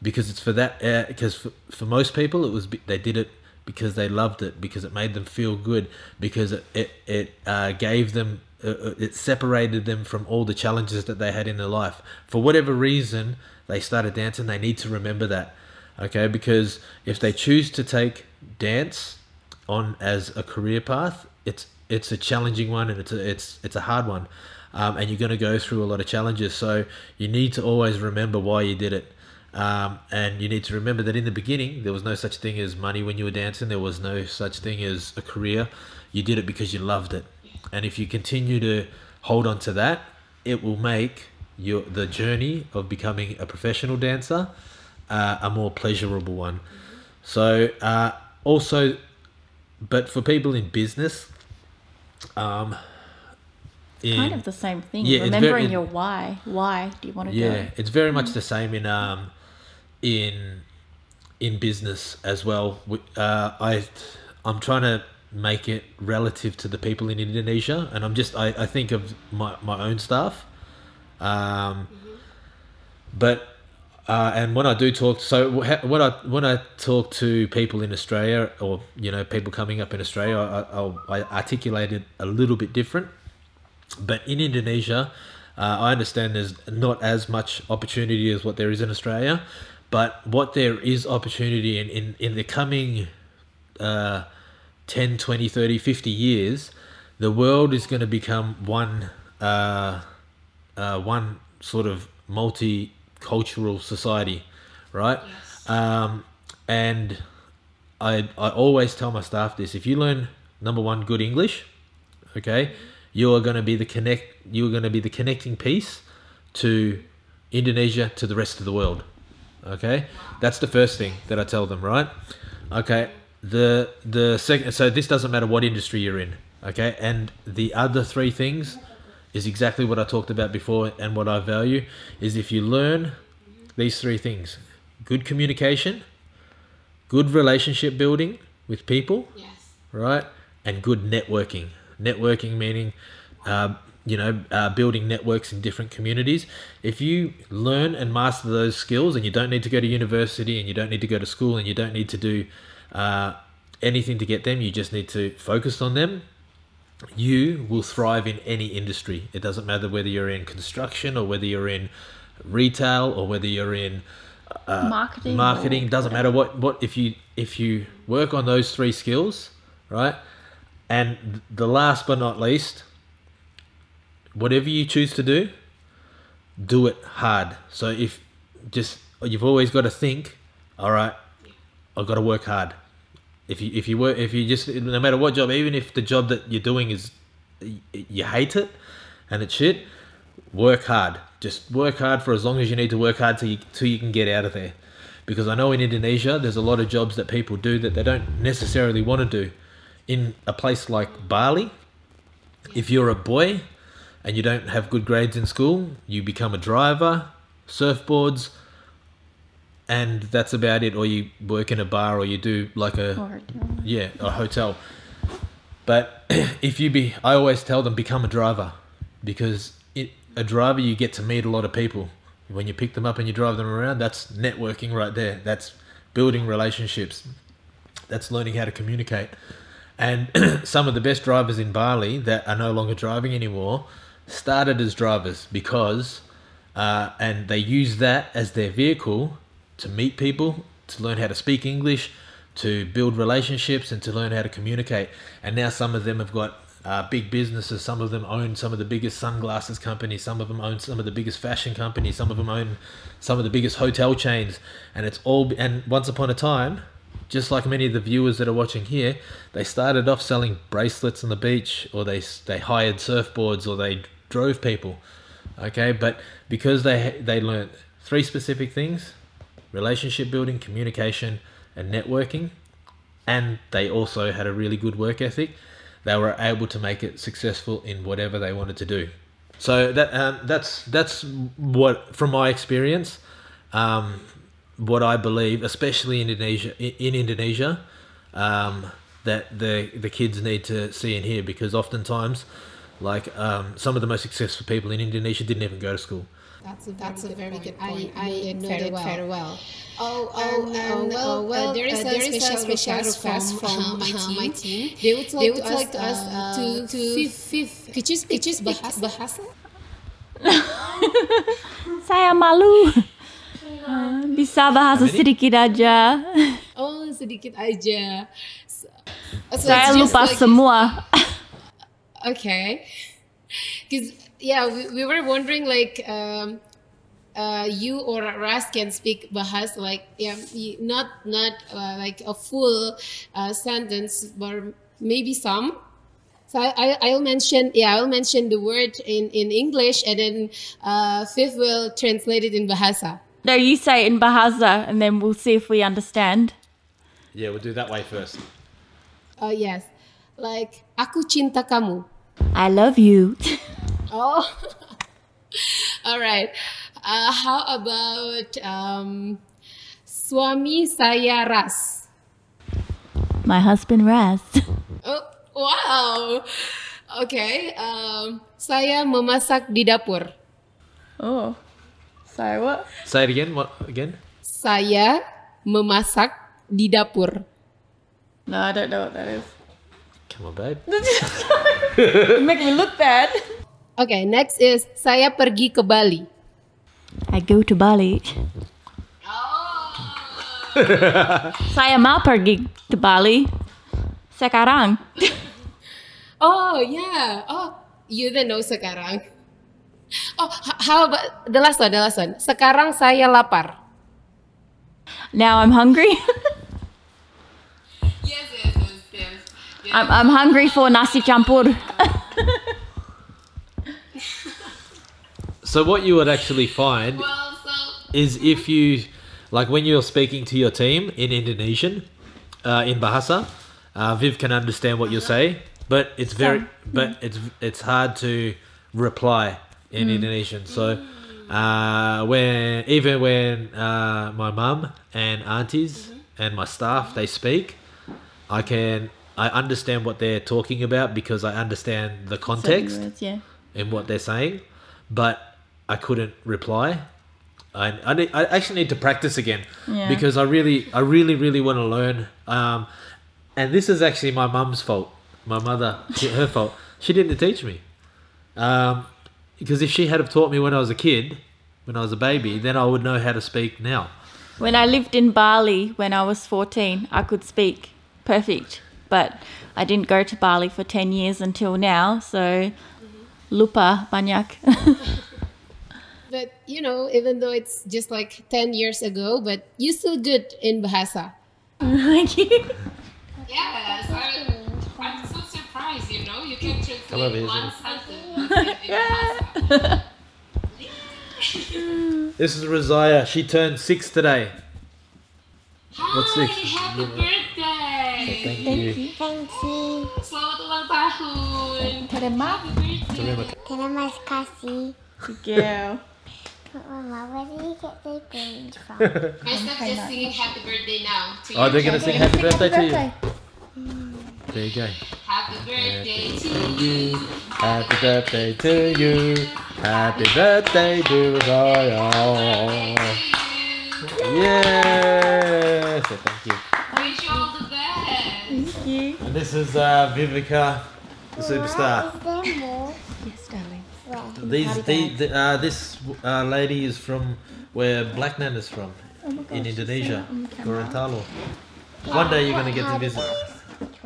because it's for that. Uh, because for, for most people, it was they did it because they loved it, because it made them feel good, because it it, it uh, gave them. Uh, uh, it separated them from all the challenges that they had in their life. For whatever reason, they started dancing. They need to remember that, okay? Because if they choose to take dance on as a career path, it's it's a challenging one and it's a, it's it's a hard one, um, and you're going to go through a lot of challenges. So you need to always remember why you did it, um, and you need to remember that in the beginning there was no such thing as money when you were dancing. There was no such thing as a career. You did it because you loved it, and if you continue to hold on to that, it will make your the journey of becoming a professional dancer uh, a more pleasurable one. So uh, also but for people in business, um, in,
kind of the same thing.
Yeah,
Remembering
very-
your why. Why do you want to do
yeah,
it?
it's very much the same in um, in in business as well. Uh, I I'm trying to make it relative to the people in Indonesia, and I'm just I, I think of my my own staff, um, but. Uh, and when I do talk, so when I when I talk to people in Australia, or you know people coming up in Australia, I, I'll, I articulate it a little bit different. But in Indonesia, uh, I understand there's not as much opportunity as what there is in Australia. But what there is opportunity in, in, in the coming uh, 10, 20, 30, 50 years, the world is going to become one, uh, uh, one sort of multicultural society, right? Um, and I, I always tell my staff this if you learn, number one, good English, okay you are going to be the connect you are going to be the connecting piece to indonesia to the rest of the world okay? That's the first thing that i tell them right? Okay the the second so this doesn't matter what industry you're in okay and the other three things is exactly what i talked about before and what i value is if you learn these three things good communication good relationship building with people
Yes.
right? And good networking. Networking meaning, uh, you know, uh, building networks in different communities. If you learn and master those skills, and you don't need to go to university, and you don't need to go to school, and you don't need to do uh, anything to get them, you just need to focus on them. You will thrive in any industry. It doesn't matter whether you're in construction or whether you're in retail or whether you're in uh,
Marketing
Marketing doesn't matter what what if you if you work on those three skills, right? And the last but not least, whatever you choose to do, do it hard. So if just you've always got to think, all right, I've got to work hard. If you if you work if you just no matter what job, even if the job that you're doing is you hate it and it's shit, work hard. Just work hard for as long as you need to work hard till you, till you can get out of there. Because I know in Indonesia, there's a lot of jobs that people do that they don't necessarily want to do. In a place like Bali, if you're a boy and you don't have good grades in school, you become a driver, surfboards, and that's about it. Or you work in a bar or you do like a yeah, a hotel. But if you be, I always tell them become a driver, because it, a driver you get to meet a lot of people. When you pick them up and you drive them around, that's networking right there. That's building relationships. That's learning how to communicate. And some of the best drivers in Bali that are no longer driving anymore started as drivers because, uh, and they use that as their vehicle to meet people, to learn how to speak English, to build relationships, and to learn how to communicate. And now some of them have got uh, big businesses. Some of them own some of the biggest sunglasses companies. Some of them own some of the biggest fashion companies. Some of them own some of the biggest hotel chains. And it's all. And once upon a time, just like many of the viewers that are watching here, they started off selling bracelets on the beach, or they they hired surfboards, or they drove people. Okay, but because they they learned three specific things: relationship building, communication, and networking, and they also had a really good work ethic. They were able to make it successful in whatever they wanted to do. So that um, that's that's what from my experience, um, what I believe, especially in Indonesia, in, in Indonesia, um, that the the kids need to see and hear because oftentimes, like um, some of the most successful people in Indonesia didn't even go to school.
That's a very,
That's a
good,
very
point.
good
I,
point.
I
You
know
know
that very
very
well. Oh, oh,
Um,
um, well,
well,
uh, there is
uh,
a
there is a
special
special
request
request
from,
from,
uh, my team.
my team.
They would like,
They
to,
would
us,
like to us,
uh,
uh,
to,
to
fifth,
fifth.
Could you speak,
Could you speak
bahasa?
bahasa?
Saya malu. Bisa bahasa sedikit aja.
Oh, sedikit aja. So, so
Saya lupa
like-
semua.
Okay. Because yeah, we, we were wondering like um, uh, you or Raz can speak Bahasa like yeah, not not uh, like a full uh, sentence, but maybe some. So I, I I'll mention yeah I'll mention the word in in English and then uh, Viv will translate it in bahasa.
No, you say it in Bahasa and then we'll see if we understand.
Yeah, we'll do that way first.
Uh, yes, like aku cinta kamu.
I love you.
Oh, all right. Uh, how about um, suami saya Ras?
My husband Raz.
Oh, wow. Okay. Um, saya memasak di dapur.
Oh. Sorry, what?
Say it again. What again?
Saya memasak di dapur.
No, I don't know what that is.
Come on, babe.
You make me look bad.
Okay, next is saya pergi ke Bali.
I go to Bali. Saya mau pergi ke Bali. Sekarang.
Oh yeah. Oh, you then know sekarang. Oh, how about the last one? The last one. Sekarang saya lapar.
Now I'm hungry.
Yes, yes, yes, yes.
I'm, I'm hungry for nasi campur.
So what you would actually find
Well, so
is if you like when you're speaking to your team in Indonesian, uh, in Bahasa, uh, Viv can understand what you say, but it's very but it's it's hard to reply in Indonesian. So uh, when even when uh, my mum and aunties and my staff they speak, I can I understand what they're talking about because I understand the context
yeah.
in what they're saying, but I couldn't reply. I, I, need, I actually need to practice again
Yeah.
because I really, I really, really want to learn. Um, and this is actually my mum's fault. My mother, her fault. She didn't teach me. Um, because if she had have taught me when I was a kid, when I was a baby, then I would know how to speak now.
When I lived in Bali when I was 14, I could speak perfect. But I didn't go to Bali for 10 years until now, so lupa banyak.
But you know, even though it's just like ten years ago, but you're still good in bahasa.
Thank you.
Yes, I, I'm so surprised. You know, you can
Come over
translate one sentence in, in bahasa.
This is Rosiah. She turned six today. What's six?
happy birthday!
Thank you.
Thank you.
Selamat ulang tahun.
Terima
Happy birthday.
Terima kasih.
Girl.
Mama, where did you get the green from?
I just singing happy birthday now. To
Oh, they're gonna sing happy birthday to you. There you go.
Happy birthday to you.
Happy birthday to you. Happy birthday to Rosiah. Yeah. So thank you.
Wish you all the best.
Thank you.
And this is uh, Vivica, the superstar.
Is there more?
Yes, darling.
Where?
These, the, the, uh, this uh, lady is from where Black Nan is from, in Indonesia, Gorontalo. One day you're gonna get to visit.
Which?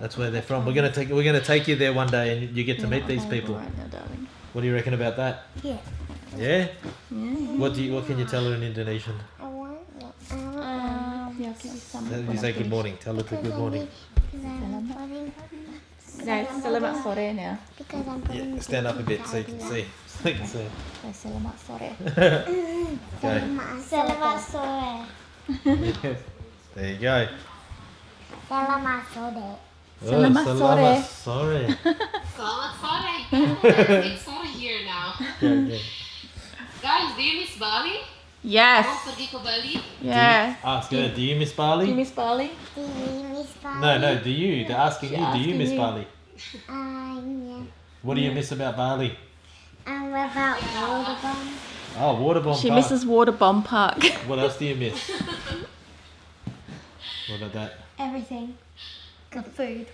That's where they're from. We're gonna take we're gonna take you there one day, and you get to meet these people.
Right now.
What do you reckon about that?
Yeah.
Yeah. What do you, what can you tell her in Indonesian?
I want. I.
Yeah, I'll give you some.
How you say good morning? Tell her to good morning.
Because I'm putting,
No, selamat sore now.
because I'm putting
Yeah, stand up a bit so you can see. So you can see.
Say selamat sore.
Okay.
Selamat sore.
There you go.
Selamat sore.
Selamat
oh,
sore.
selamat sore.
Selamat sore. It's sore here now.
Okay, okay.
Guys, do you miss Bali?
Yes.
Mau pergi ke Bali?
Yeah.
Ask her, do you miss Bali?
Do you miss Bali?
Do you miss Bali?
no, no, do you? They're asking you, do you
asking
miss
you.
Bali?
Uh, yeah.
What do you miss about Bali?
Um, about water bomb.
Oh, Waterbom
She
Park.
misses Waterbom Park.
What else do you miss? what about that?
Everything. Good food.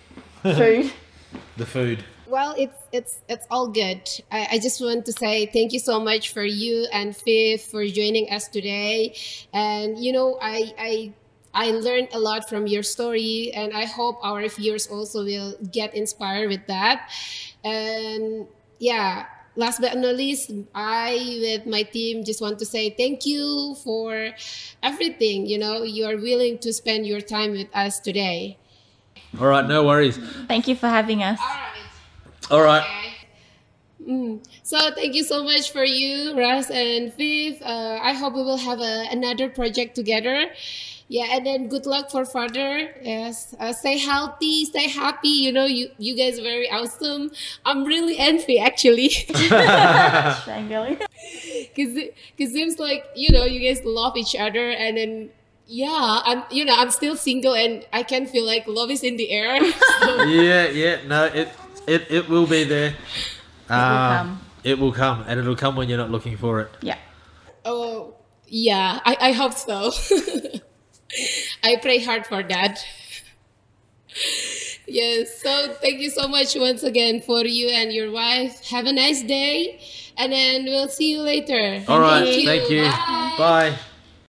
Food.
The food.
Well, it's it's it's all good. I, I just want to say thank you so much for you and Viv for joining us today. And you know, I I I learned a lot from your story, and I hope our viewers also will get inspired with that. And yeah, last but not least, I with my team just want to say thank you for everything. You know, you are willing to spend your time with us today.
All right, no worries.
Thank you for having us.
All right.
All right.
Okay.
Mm. So thank you so much for you, Raz and Viv. Uh, I hope we will have a, another project together. Yeah, and then good luck for further. Yes, uh, stay healthy, stay happy. You know, you you guys are very awesome. I'm really envy actually,
Strangling.
cause it, cause seems like you know you guys love each other, and then yeah, I'm you know I'm still single and I can feel like love is in the air. So,
yeah, yeah, no, it it it will be there. It
will um, come.
It will come, and it'll come when you're not looking for it.
Yeah.
oh yeah, I I hope so. I pray hard for that. Yes, so thank you so much once again for you and your wife. Have a nice day, and then we'll see you later.
All right, thank you.
Bye.
Bye.